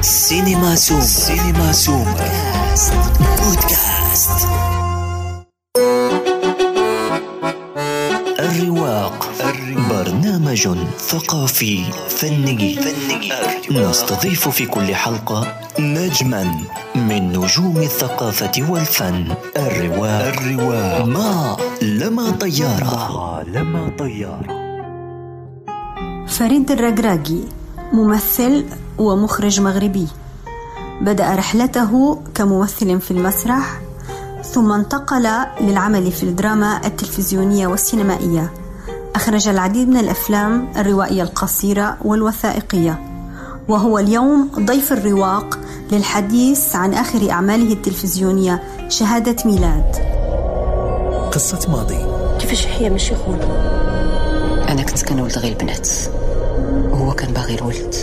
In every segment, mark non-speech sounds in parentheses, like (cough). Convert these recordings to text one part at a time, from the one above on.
سينما سوم سينما سوم بودكاست. الرواق. برنامج ثقافي. فني. فني نستضيف في كل حلقة نجما من نجوم الثقافة والفن. الرواق. الرواق. ما لما طيارة. ما لما طيارة. فريد الرقراقي. ممثل ومخرج مغربي. بدأ رحلته كممثل في المسرح ثم انتقل للعمل في الدراما التلفزيونية والسينمائية. أخرج العديد من الأفلام الروائية القصيرة والوثائقية. وهو اليوم ضيف الرواق للحديث عن آخر أعماله التلفزيونية شهادة ميلاد. قصة ماضي. كيفاش هي ماشي خون أنا كنت كنولد غير البنات. وهو كان باغي الولد.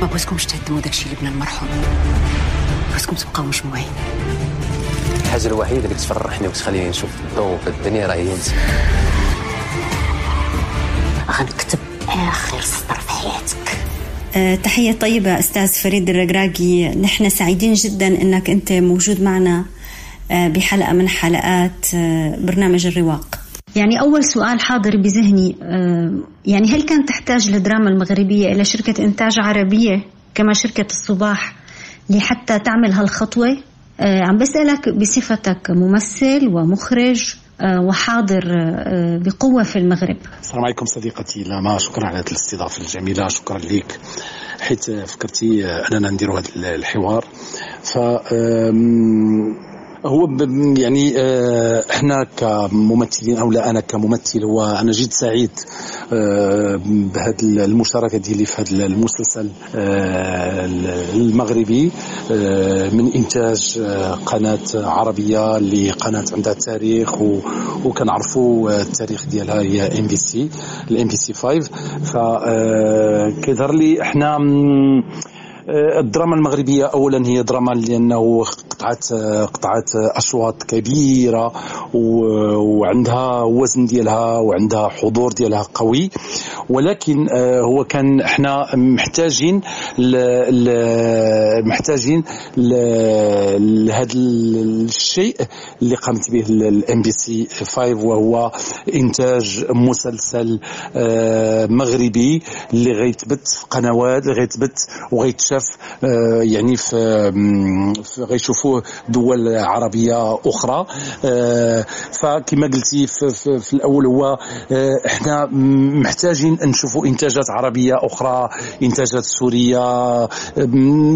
ما بغيتكمش تهدموا داكشي اللي بنا المرحوم. بغيتكم تبقاو مجموعين الحاجة الوحيدة اللي كتفرحني وتخليني نشوف الضوء في الدنيا راه هي انت غنكتب آخر سطر في حياتك. أه، تحية طيبة أستاذ فريد الرقراقي. نحن سعيدين جدا أنك أنت موجود معنا أه، بحلقة من حلقات أه، برنامج الرواق. يعني أول سؤال حاضر بذهني أه، يعني هل كانت تحتاج الدراما المغربية إلى شركة إنتاج عربية كما شركة الصباح لحتى تعمل هالخطوة؟ أه، عم بسألك بصفتك ممثل ومخرج أه، وحاضر بقوة في المغرب. السلام عليكم صديقتي لاما شكرا على هذه الاستضافة الجميلة شكرا لك. حيث فكرتي أننا نديروا هذا الحوار. ف هو يعني آه، إحنا كممثلين أو لا أنا كممثل وأنا جد سعيد بهذه المشاركة ديالي في هذا المسلسل آه، المغربي آه، من إنتاج آه، قناة عربية لقناه عندها تاريخ وكنعرفوا التاريخ ديالها هي MBC ال MBC 5 ف آه، كيظهر لي إحنا آه، الدراما المغربية أولا هي دراما لأنه قطعت آه، قطعت آه، كبيرة و- وعندها وزن ديالها وعندها حضور ديالها قوي. ولكن آه، هو كان إحنا محتاجين ل محتاجين لهذا الشيء اللي قامت به ال MBC 5 وهو إنتاج مسلسل آه، مغربي اللي غيتبث في قنوات اللي غيتبث وغيتشاف آه، يعني في في- غيشوفوه دول عربية أخرى. آه، فكما قلتي في, في, الأول هو آه، إحنا محتاجين نشوفوا إنتاجات عربية أخرى إنتاجات سورية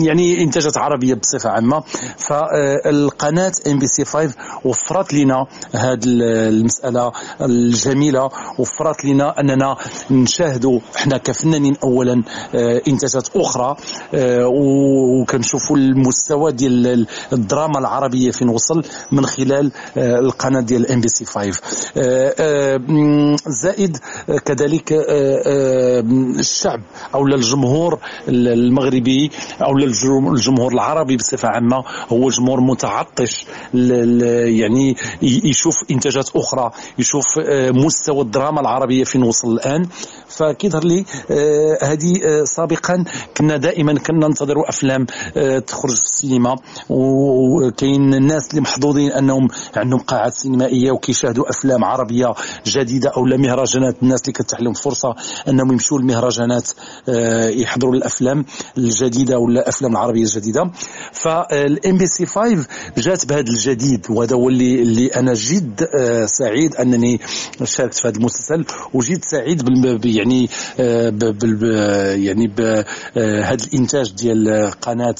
يعني إنتاجات عربية بصفة عامة. فالقناة MBC 5 وفرت لنا هذه المسألة الجميلة وفرت لنا أننا نشاهدوا إحنا كفنانين اولا آه، إنتاجات أخرى. آه، وكنشوفوا المستوى ديال الدراما العربية فين وصل من خلال آه، القناة ديال MBC 5 آه، آه، مم، زائد آه، كذلك آه، الشعب أو الجمهور المغربي أو الجم- الجمهور العربي بصفة عامة هو جمهور متعطش يعني يشوف إنتاجات أخرى يشوف مستوى الدراما العربية فين وصل الآن. فكيظهر لي هذه سابقا كنا دائما كنا أفلام آه، تخرج في السينما. وكاين الناس اللي محظوظين أنهم عندهم قاعات سينمائية وكيشاهدوا أفلام عربية جديدة أو مهرجانات. الناس اللي كتتاح لهم فرصة أنهم يمشوا للمهرجانات آه، يحضروا الأفلام الجديدة ولا الأفلام العربية الجديدة. فالام بي سي 5 جات بهذا الجديد وهذا هو اللي اللي أنا جد آه، سعيد أنني شاركت في هذا المسلسل وجد سعيد يعني بال يعني بهذا الإنتاج ديال قناة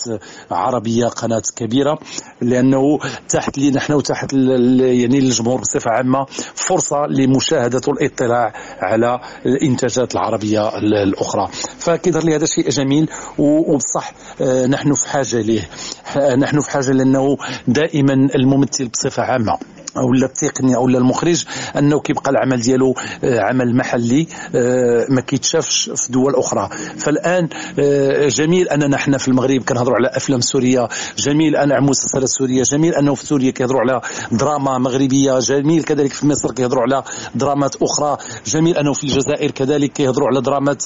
عربية قناة كبيرة لأنه تحت لي نحن وتحت يعني الجمهور بصفة عامة فرصة لمشاهدة والاطلاع على الإنتاجات العربية ال- الأخرى. فكيظهر لي هذا شيء جميل وبصح آه، نحن في حاجة ليه. ح- نحن في حاجة لأنه دائما الممثل بصفة عامة. ولا التقني أو المخرج أنه كيبقى العمل ديالو آه، عمل محلي آه، ما كيتشافش في دول أخرى. فالآن آه، جميل أننا حنا في المغرب كنهضروا على أفلام سورية جميل أن مسلسلات سوريه جميل أنه في سوريا كيهضروا على دراما مغربية جميل كذلك في مصر كيهضروا على درامات أخرى جميل أنه في الجزائر كذلك كيهضروا على درامات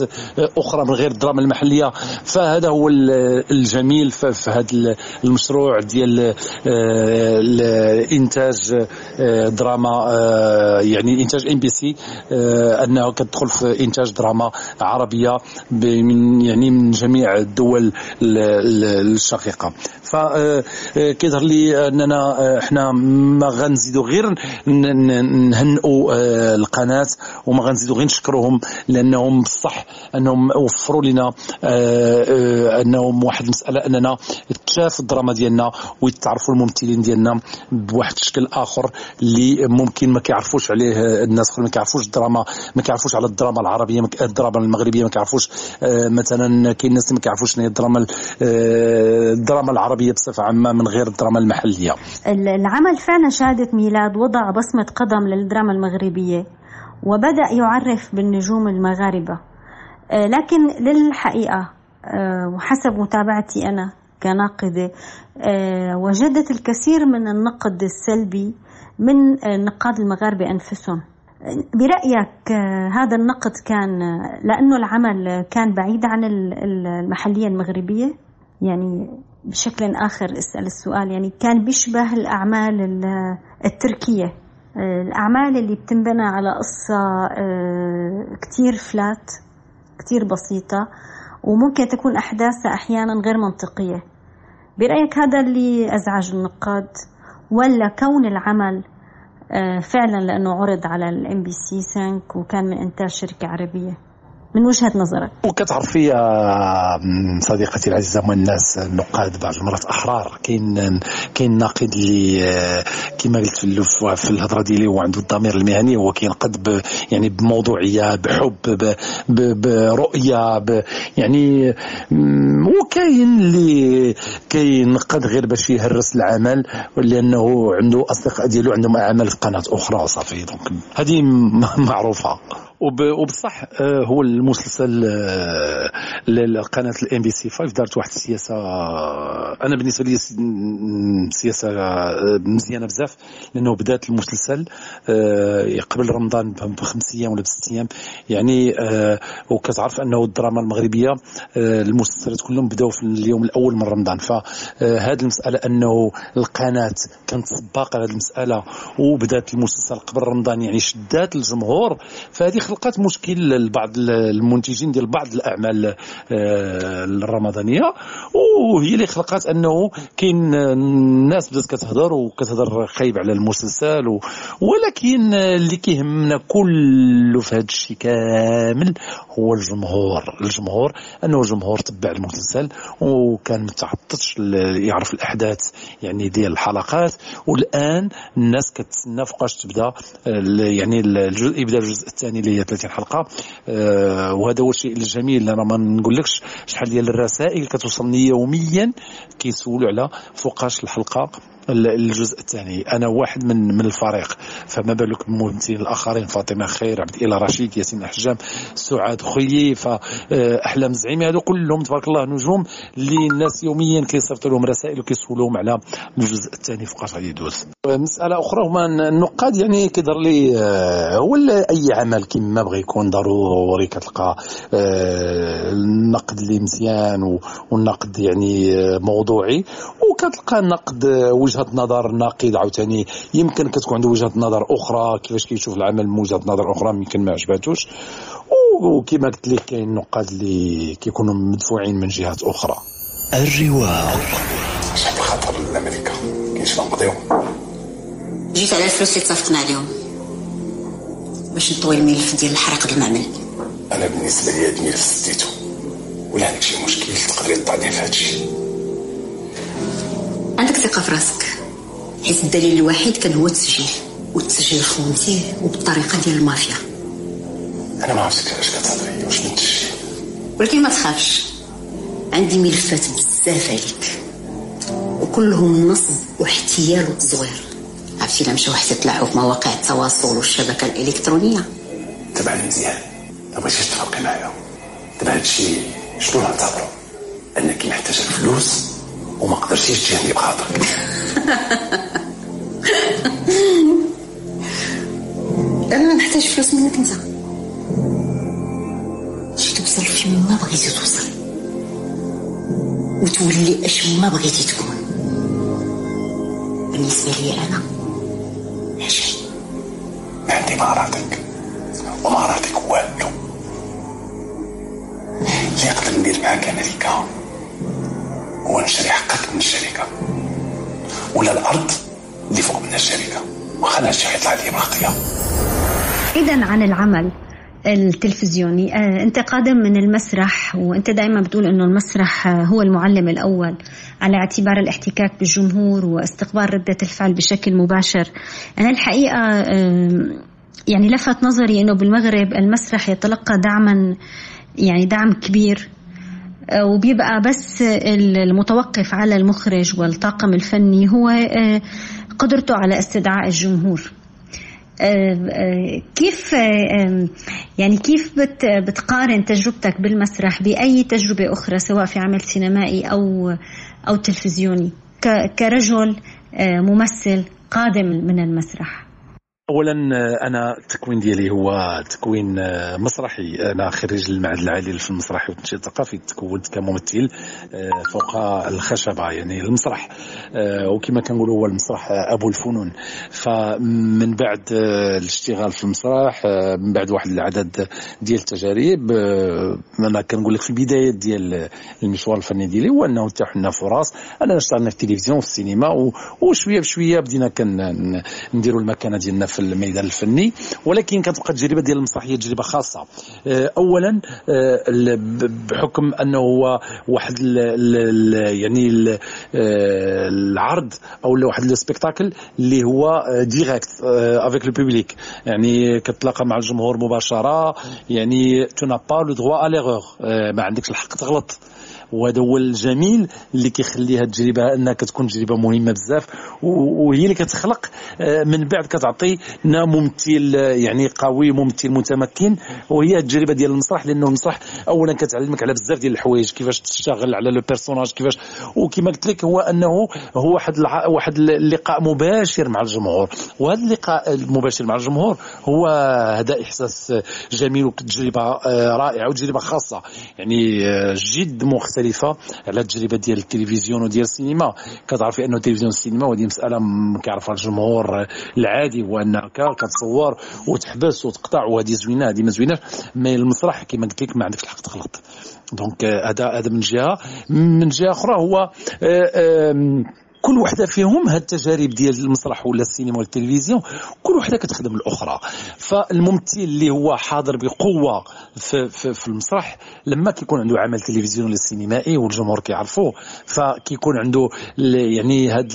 أخرى من غير الدراما المحلية. فهذا هو الجميل في هذا المشروع ديال الإنتاج دراما آه، يعني إنتاج MBC انه كتدخل في إنتاج دراما عربية من يعني من جميع الدول الشقيقة. فكيظهر آه، لي أننا إحنا ما غنزيدوا غير نهنئوا القناة وما غنزيدوا غير نشكروهم لأنهم بصح أنهم وفروا لنا أنهم واحد المسألة أننا تشاف الدراما ديالنا ويتعرفوا الممثلين ديالنا بواحد الشكل آخر. اللي ممكن ما كيعرفوش عليه الناس ما كيعرفوش الدراما ما كيعرفوش على الدراما العربية الدراما المغربية ما كيعرفوش آه، مثلا كاين ناس ما كيعرفوش شنو هي الدراما آه، الدراما العربية بصفة عامة من غير الدراما المحلية. العمل فعلا شهادة ميلاد وضع بصمة قدم للدراما المغربية وبدأ يعرف بالنجوم المغاربة. آه، لكن للحقيقة وحسب متابعتي أنا كناقدة وجدت الكثير من النقد السلبي من النقاد المغاربة أنفسهم. برأيك هذا النقد كان لأنه العمل كان بعيد عن المحلية المغربية؟ يعني بشكل آخر أسأل السؤال يعني كان بيشبه الأعمال التركية. الأعمال اللي بتنبنى على قصة آه، كتير فلات كتير بسيطة وممكن تكون أحداثها أحيانا غير منطقية. برأيك هذا اللي أزعج النقاد؟ ولا كون العمل آه، فعلا لأنه عرض على ال MBC 5 وكان من إنتاج شركة عربية. من وجهة نظرك. وكتعرفي يا صديقتي العزيزه الناس النقاد بعض المرات أحرار. كاين كاين ناقد اللي كما قلت في في الهضرة ديالي هو عنده الضمير المهني هو كينقد يعني بموضوعية بحب برؤية يعني وكاين اللي كينقد غير باش يهرس العمل لأنه عنده أصدقاء ديالو عندهم أعمال في قناة أخرى وصافي. donc هذه (laughs) معروفة. وبصح آه، هو المسلسل آه، لقناة ال MBC 5 دارت واحد السياسة آه، أنا بالنسبة لي سياسة مزيانة بزاف لأنه بدأت المسلسل قبل رمضان بخمس أيام ولا بست أيام. يعني وكتعرف أنه الدراما المغربية المسلسلات كلهم بدأوا في اليوم الأول من رمضان. فهذه المسألة أنه القناة كانت سباقة هذه المسألة وبدأت المسلسل قبل رمضان يعني شدات الجمهور. فهذه خلقت مشكل لبعض المنتجين ديال بعض الأعمال آه، الرمضانية. وهي اللي خلقت أنه كاين الناس بدات كتهضر وكتهضر خايب على المسلسل ولكن اللي كيهمنا كله في هذا الشيء كامل هو الجمهور. الجمهور أنه الجمهور تبع المسلسل وكان متعطش يعرف الأحداث يعني ديال الحلقات. والآن الناس كتسنى فوقاش تبدأ يعني الجزء يبدأ الجزء الثاني اللي هي 30 حلقة. آه وهذا هو الشيء الجميل. أنا ما نقولكش شحال ديال الرسائل كتوصلني يوميا. كيسولوا على فوقاش الحلقة. الجزء الثاني. أنا واحد من من الفريق. فما بالك بالممثلين الآخرين؟ فاطمة خير عبد الإله رشيد ياسين الحجام سعاد خيي فاحلام الزعيمي هذو كلهم تبارك الله نجوم اللي الناس يوميا كيصيفطوا لهم رسائل وكيسولوهم على الجزء الثاني فوقاش غادي يدوز. مسألة أخرى هما النقاد يعني كيظهر لي آه، هو أي عمل كما بغى يكون ضروري كتلقى آه، النقد اللي مزيان والنقد يعني آه، موضوعي وكتلقى النقد وجهة نظر ناقد عاوتاني. يمكن كتكون عنده وجهة نظر أخرى كيفاش كيشوف العمل من وجهة نظر أخرى يمكن ما عجباتوش. وكما قلت لك كاين نقاد اللي كيكونوا مدفوعين من جهات أخرى. الرواق. عشان خاطر الامريكا كاينش نقضيو؟ جيت على الفلوس اللي اتفقنا عليهم باش نطوي الملف ديال الحريق المعمل. أنا بالنسبة لي هاد الملف سديتو ولا عندك شي مشكل تقدري تطعني في هادشي. عندك ثقة في راسك. حيت الدليل الوحيد كان هو التسجيل والتسجيل خونتيه وبالطريقة ديال المافيا. أنا ما عرفتش كيفاش كتهضري واش من التسجيل ولكن ما تخافش. عندي ملفات بزاف عليك. وكلهم نصب واحتيال وتزوير عرفتي إلا مشاو حتى تلاحوا في مواقع التواصل والشبكة الإلكترونية؟ تبع مزيان. ما بغيتيش تفرقي معايا. دابا هادشي شنو نعتبرو؟ أنك محتاجة الفلوس وما قدرتيش تجي عندي بخاطرك (laughs) أنا ما نحتاج فلوس منك أنت. شي توصل فين ما بغيتي توصل. وتولي أش ما بغيتي تكون. بالنسبة لي أنا لا شيء. عندي مهاراتك. ومهاراتك والو. اللي نقدر ندير معاك ملكة هو نشري حقك من الشركة ولا الأرض اللي فوق من الشركة. وخلها شي يطلع لي باقية إذا عن العمل التلفزيوني. آه، أنت قادم من المسرح وأنت دائما بتقول أنه المسرح آه، هو المعلم الأول على اعتبار الاحتكاك بالجمهور واستقبال ردة الفعل بشكل مباشر. أنا الحقيقة آه، يعني لفت نظري أنه بالمغرب المسرح يتلقى دعما يعني دعم كبير. وبيبقى بس المتوقف على المخرج والطاقم الفني هو قدرته على استدعاء الجمهور. كيف يعني كيف بتقارن تجربتك بالمسرح بأي تجربة أخرى سواء في عمل سينمائي أو أو تلفزيوني؟ كرجل ممثل قادم من المسرح. اولا أنا التكوين ديالي هو تكوين مسرحي. أنا خريج المعهد العالي في المسرح والتنشيط الثقافي تكونت كممثل آه، فوق الخشبة يعني المسرح. آه، وكما كنقولوا هو المسرح أبو الفنون. فمن بعد آه، الاشتغال في المسرح من بعد واحد العدد ديال التجارب أنا كنقول لك في البدايات ديال المشوار الفني ديالي هو أنه تاح لنا فرص اننا اشتغلنا في التلفزيون وفي السينما وشوية بشوية بدينا كنديروا المكانة ديالنا في في الميدان الفني ولكن كتبقى التجربه ديال المسرحية تجربة خاصة. آه، اولا آه، بحكم أنه هو واحد ال يعني ال آه، العرض أو واحد le spectacle اللي هو direct avec le public يعني كتلاقى مع الجمهور مباشرة. يعني t'as pas le droit آ ما عندكش الحق تغلط. وهذا هو الجميل اللي كيخلي هذه التجربة أنها كتكون تجربة مهمة بزاف وهي اللي كتخلق آه، من بعد كتعطي ممثل آه، يعني قوي ممثل متمكن وهي التجربة ديال المسرح لأنه المسرح اولا كتعلمك على بزاف ديال الحوايج كيفاش تشتغل على le personnage كيفاش وكما قلت لك هو أنه هو واحد واحد اللقاء مباشر مع الجمهور وهذا اللقاء المباشر مع الجمهور هو هذا إحساس جميل وتجربة آه، رائعة وتجربة خاصة يعني جد مختلفه مختلفة على التجربة ديال التلفزيون وديال السينما. كتعرفي انه التلفزيون والسينما وهذه مسألة كيعرفها الجمهور العادي هو أنك كتصور وتحبس وتقطع وهذه زوينة هذه ما زويناش. مي المسرح كما قلت لك ما عندكش الحق تغلط. دونك هذا هذا من جهة. من جهة أخرى هو آه، كل وحدة فيهم هاد التجارب ديال المسرح ولا السينما والتلفزيون كل وحدة كتخدم الأخرى. فالممثل اللي هو حاضر بقوة في, في, في المسرح لما كيكون عنده عمل تلفزيوني ولا سينمائي والجمهور كيعرفوه فكيكون عنده يعني هاد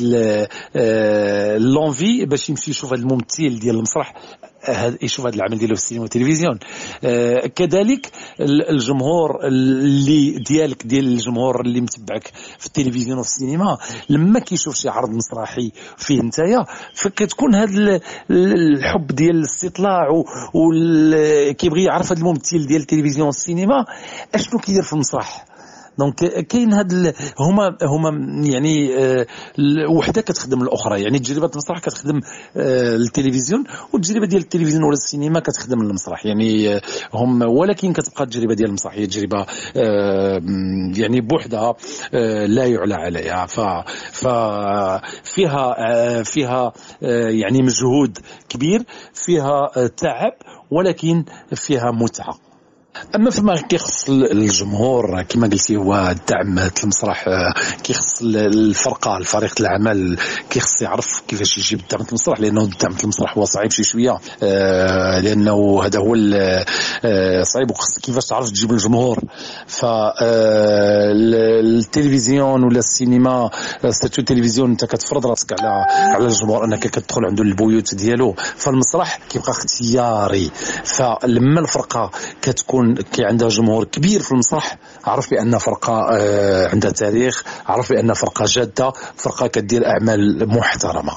لونفي آه، باش يمشي يشوف هذا الممثل ديال المسرح يشوف هذا العمل ديالو في السينما والتلفزيون. آه كذلك الجمهور اللي ديالك ديال الجمهور اللي متبعك في التلفزيون وفي السينما لما كيشوف شي عرض مسرحي فيه نتايا فكتكون هذا الحب ديال الاستطلاع وكيبغي يعرف هذا الممثل ديال التلفزيون والسينما أشنو كيدير في المسرح. دونك كاين هاد هما هما يعني آه، وحدة كتخدم الأخرى. يعني تجربه المسرح كتخدم آه، التلفزيون والتجربة ديال التلفزيون ولا السينما كتخدم المسرح. يعني آه، هم ولكن كتبقى التجربة ديال المسرح هي تجربة يعني بوحدها لا يعلى عليها. ف فيها فيها يعني مجهود كبير فيها تعب ولكن فيها متعة. أما فيما كيخص الجمهور كما قلتي هو الدعم المسرح كيخص الفرقة الفريق العمل كيخص يعرف كيفاش يجيب الدعم المسرح لأنه الدعم المسرح هو صعيب شي شوية آه، لأنه هذا هو آه، صعيب وخص كيفاش تعرف تجيب الجمهور. ف آه، التلفزيون ولا السينما ستاتو التلفزيون أنت كتفرض راسك على على الجمهور أنك كتدخل عنده البيوت ديالو فالمسرح كيبقى اختياري. فلما الفرقة كتكون يكون كي عندها جمهور كبير في المسرح. عرف بأن فرقة آه، عندها تاريخ. عرف بأن فرقة جادة. فرقة كدير أعمال محترمة.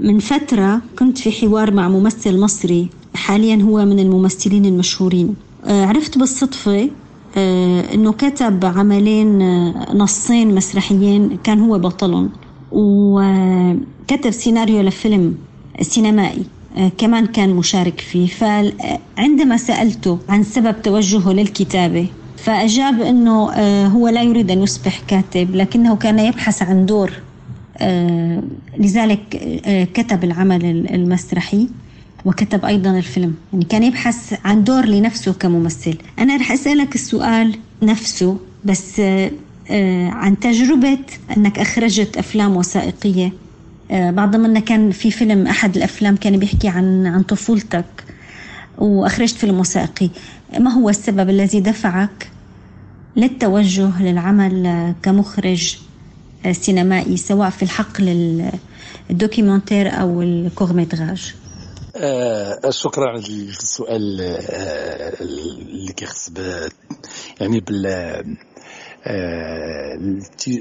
من فترة كنت في حوار مع ممثل مصري. حاليا هو من الممثلين المشهورين. عرفت بالصدفة إنه كتب عملين نصين مسرحيين. كان هو بطلهم. وكتب سيناريو لفيلم سينمائي. كمان كان مشارك فيه. فعندما سألته عن سبب توجهه للكتابة فأجاب أنه هو لا يريد أن يصبح كاتب لكنه كان يبحث عن دور لذلك كتب العمل المسرحي وكتب أيضا الفيلم. يعني كان يبحث عن دور لنفسه كممثل. أنا رح أسألك السؤال نفسه بس عن تجربة أنك أخرجت أفلام وثائقية. بعض منا كان في فيلم أحد الأفلام كان بيحكي عن عن طفولتك وأخرجت فيلم وثائقي. ما هو السبب الذي دفعك للتوجه للعمل كمخرج سينمائي سواء في الحقل ال documentaire أو ال court-métrage؟ آه شكرا على السؤال آه اللي كيخص يعني بال آه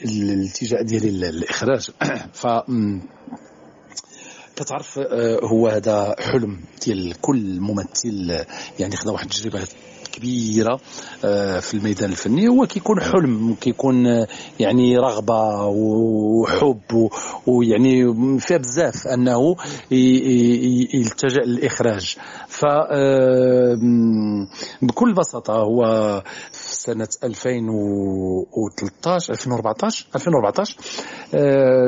الالتجاء ديالي للإخراج. (clears throat) ف كتعرف هو هذا حلم ديال كل ممثل يعني خدا واحد التجربة كبيرة في الميدان الفني. هو كيكون حلم كيكون يعني رغبة وحب ويعني فيها بزاف أنه يلتجأ للإخراج. ف بكل بساطة هو سنة 2013 2014 2014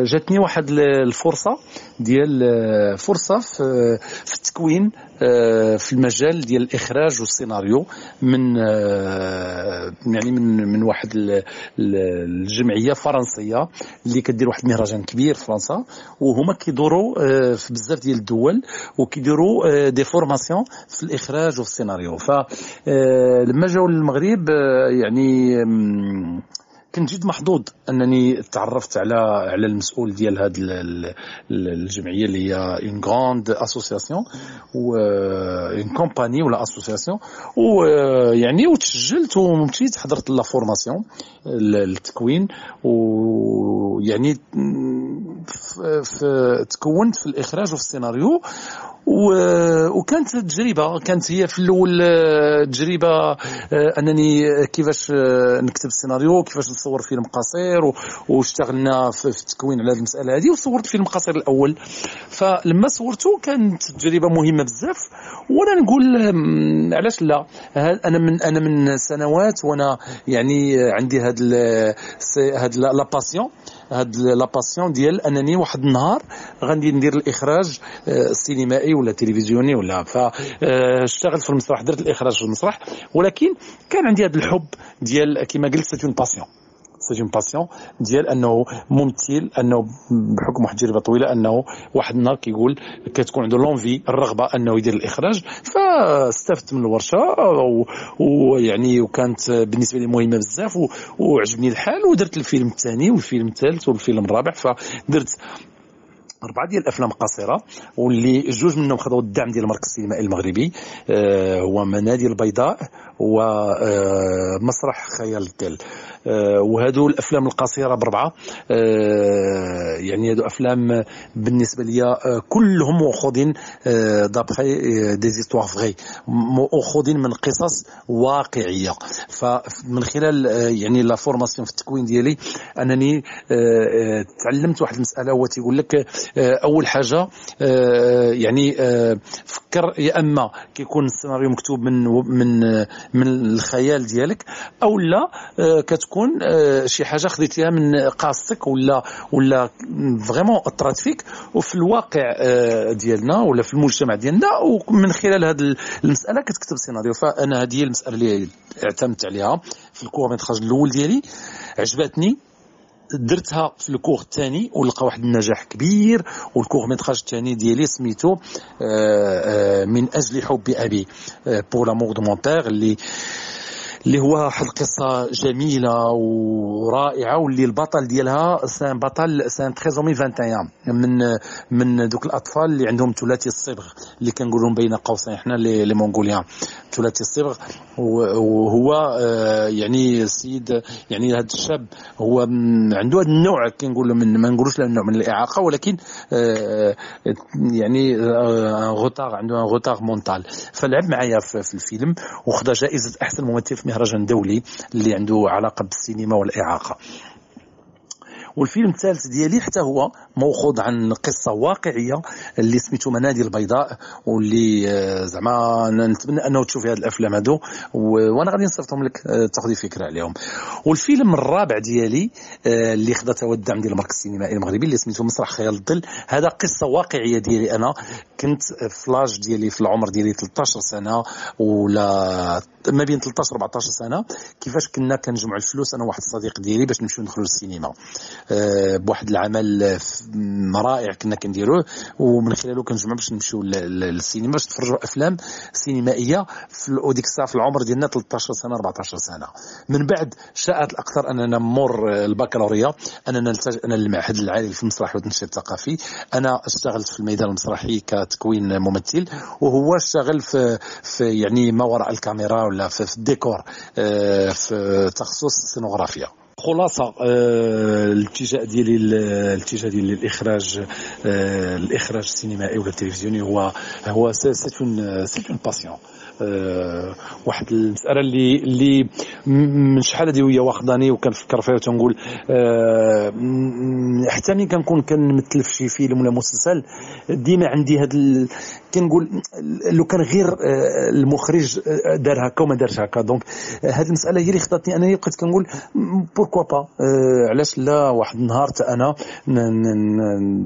جاتني واحد الفرصة ديال فرصة في التكوين في المجال ديال الإخراج والسيناريو من يعني من من واحد الجمعية فرنسية اللي كدير واحد المهرجان كبير في فرنسا وهما كيدوروا في بزاف ديال الدول وكيديروا دي فورماسيون في الإخراج والسيناريو. فلما جاوا للمغرب يعني كنت جد محظوظ أنني تعرفت على على المسؤول ديال هذه الجمعية اللي هي une grande association و une compagnie ولا association ويعني وتسجلت ومشيت حضرت la formation التكوين. ويعني تكونت في الإخراج وفي السيناريو. وكانت تجربه كانت هي في الأول تجربة أنني كيفاش نكتب السيناريو كيفاش نصور فيلم قصير واشتغلنا في التكوين على هذه المسألة هذه وصورت فيلم قصير الأول. فلما صورته كانت تجربة مهمة بزاف وأنا نقول علاش لا؟ أنا من أنا من سنوات وأنا يعني عندي هاد هاد la passion هاد la passion ديال انني واحد النهار غادي ندير الاخراج السينمائي ولا تلفزيوني ولا فاشتغلت في المسرح درت الاخراج في المسرح ولكن كان عندي هذا الحب ديال كما قلت cette passion c'est une passion ديال أنه ممثل أنه بحكم واحد التجربة طويلة أنه واحد النهار كيقول كتكون عنده l'envie الرغبة أنه يدير الإخراج فاستفدت من الورشة ويعني وكانت بالنسبة لي مهمة بزاف وعجبني الحال ودرت الفيلم الثاني والفيلم الثالث والفيلم الرابع فدرت أربعة ديال الأفلام قصيرة واللي جوج منهم خذوا الدعم ديال المركز السينمائي المغربي آه هو منادي البيضاء ومسرح خيال التل آه وهادو الأفلام القصيرة بربعة. آه يعني هادو أفلام بالنسبة لي آه كلهم ماخوذين d'après des histoires vraies ماخوذين من قصص واقعية. فمن خلال يعني la formation في التكوين ديالي أنني تعلمت واحد المسألة هو تيقول لك أول حاجة يعني فكر يا أما كيكون السيناريو مكتوب من من من الخيال ديالك أو لا كتكون شي حاجة خديتيها من قصتك ولا ولا vraiment اثرت فيك وفي الواقع ديالنا ولا في المجتمع ديالنا ومن خلال هذه المسألة كتكتب سيناريو. فأنا هذه هي المسألة اللي اعتمدت عليها في ال court-métrage الأول ديالي. عجبتني. درتها في ال court الثاني ولقى واحد النجاح كبير وال court-métrage الثاني ديالي سميتو من أجل حب أبي pour l'amour de mon père اللي اللي هو واحد القصة جميلة ورائعة واللي البطل ديالها c'est un بطل c'est un trisomie 21 من من دوك الأطفال اللي عندهم ثلاثي الصبغ اللي كنقولوا بين قوسين حنا les mongoliens. ثلاثي الصبغ وهو آه، يعني السيد يعني هذا الشاب هو عنده هذا النوع كنقول من ما نقولوش النوع من الإعاقة ولكن آه، يعني retard عنده retard mental. فلعب معايا في الفيلم وخذ جائزة أحسن ممثل في مهرجان دولي اللي عنده علاقة بالسينما والإعاقة. والفيلم الثالث ديالي حتى هو موخوض عن قصة واقعية اللي سميتو منادي البيضاء واللي آه، زعما نتمنى أنه تشوفي هذه الأفلام هادو وأنا غادي نصيفطهم لك آه، تاخذي فكرة عليهم. والفيلم الرابع ديالي آه، اللي خدا هو الدعم ديال المركز السينمائي المغربي اللي سميتو مسرح خيال الظل. هذا قصة واقعية ديالي أنا. كنت في لاج ديالي في العمر ديالي 13 سنة ولا ما بين 13 14 سنة. كيفاش كنا كنجمعوا الفلوس أنا واحد الصديق ديالي باش نمشيو ندخلوا للسينما. بواحد العمل رائع كنا كنديروه. ومن خلاله كنجمعوا باش نمشيو للسينما باش نتفرجوا أفلام سينمائية في وديك الساعة في العمر ديالنا 13 سنة 14 سنة. من بعد شاءت الأقدار أننا مور البكالوريا أننا نلتجئ للمعهد العالي في المسرح والتنشيط الثقافي. أنا اشتغلت في الميدان المسرحي كتكوين ممثل وهو اشتغل في, في يعني ما وراء الكاميرا ولا في, في الديكور آه، في تخصص السينوغرافيا خلاصة آه، الاتجاه ديالي الاتجاه ديالي للإخراج آه، الإخراج السينمائي ولا التلفزيوني هو هو c'est une c'est une passion أه واحد المسألة اللي اللي من شحال هذه وهي واخداني وكنفكر فيها وتنقول أه حتى ملي كنكون كنمثل في شي فيلم ولا مسلسل ديما عندي هاد كنقول لو كان غير آه، المخرج دار هكا وما دارش هكا. donc هذه المسألة هي اللي خلاتني أنني بقيت كنقول pourquoi pas علاش لا واحد النهار حتى أنا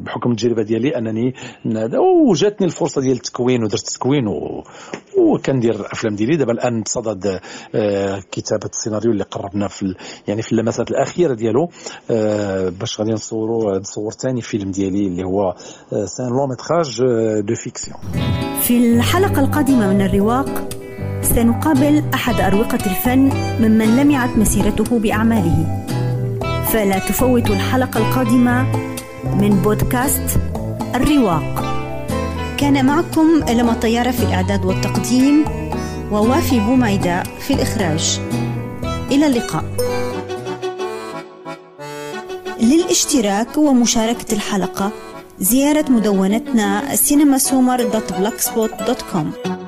بحكم التجربة ديالي أنني وجاتني الفرصة ديال التكوين ودرت التكوين وكندير الأفلام ديالي. دابا الآن بصدد كتابة السيناريو اللي قربنا في يعني في اللمسات الأخيرة ديالو. باش غادي نصوروا نصور ثاني فيلم ديالي اللي هو c'est un long-métrage de fiction. في الحلقة القادمة من الرواق سنقابل أحد أروقة الفن ممن لمعت مسيرته بأعماله. فلا تفوتوا الحلقة القادمة من بودكاست الرواق. كان معكم لما طيارة في الإعداد والتقديم ووافي بوميدة في الإخراج. إلى اللقاء. للاشتراك ومشاركة الحلقة زيارة مدونتنا cinemasummer.blogspot.com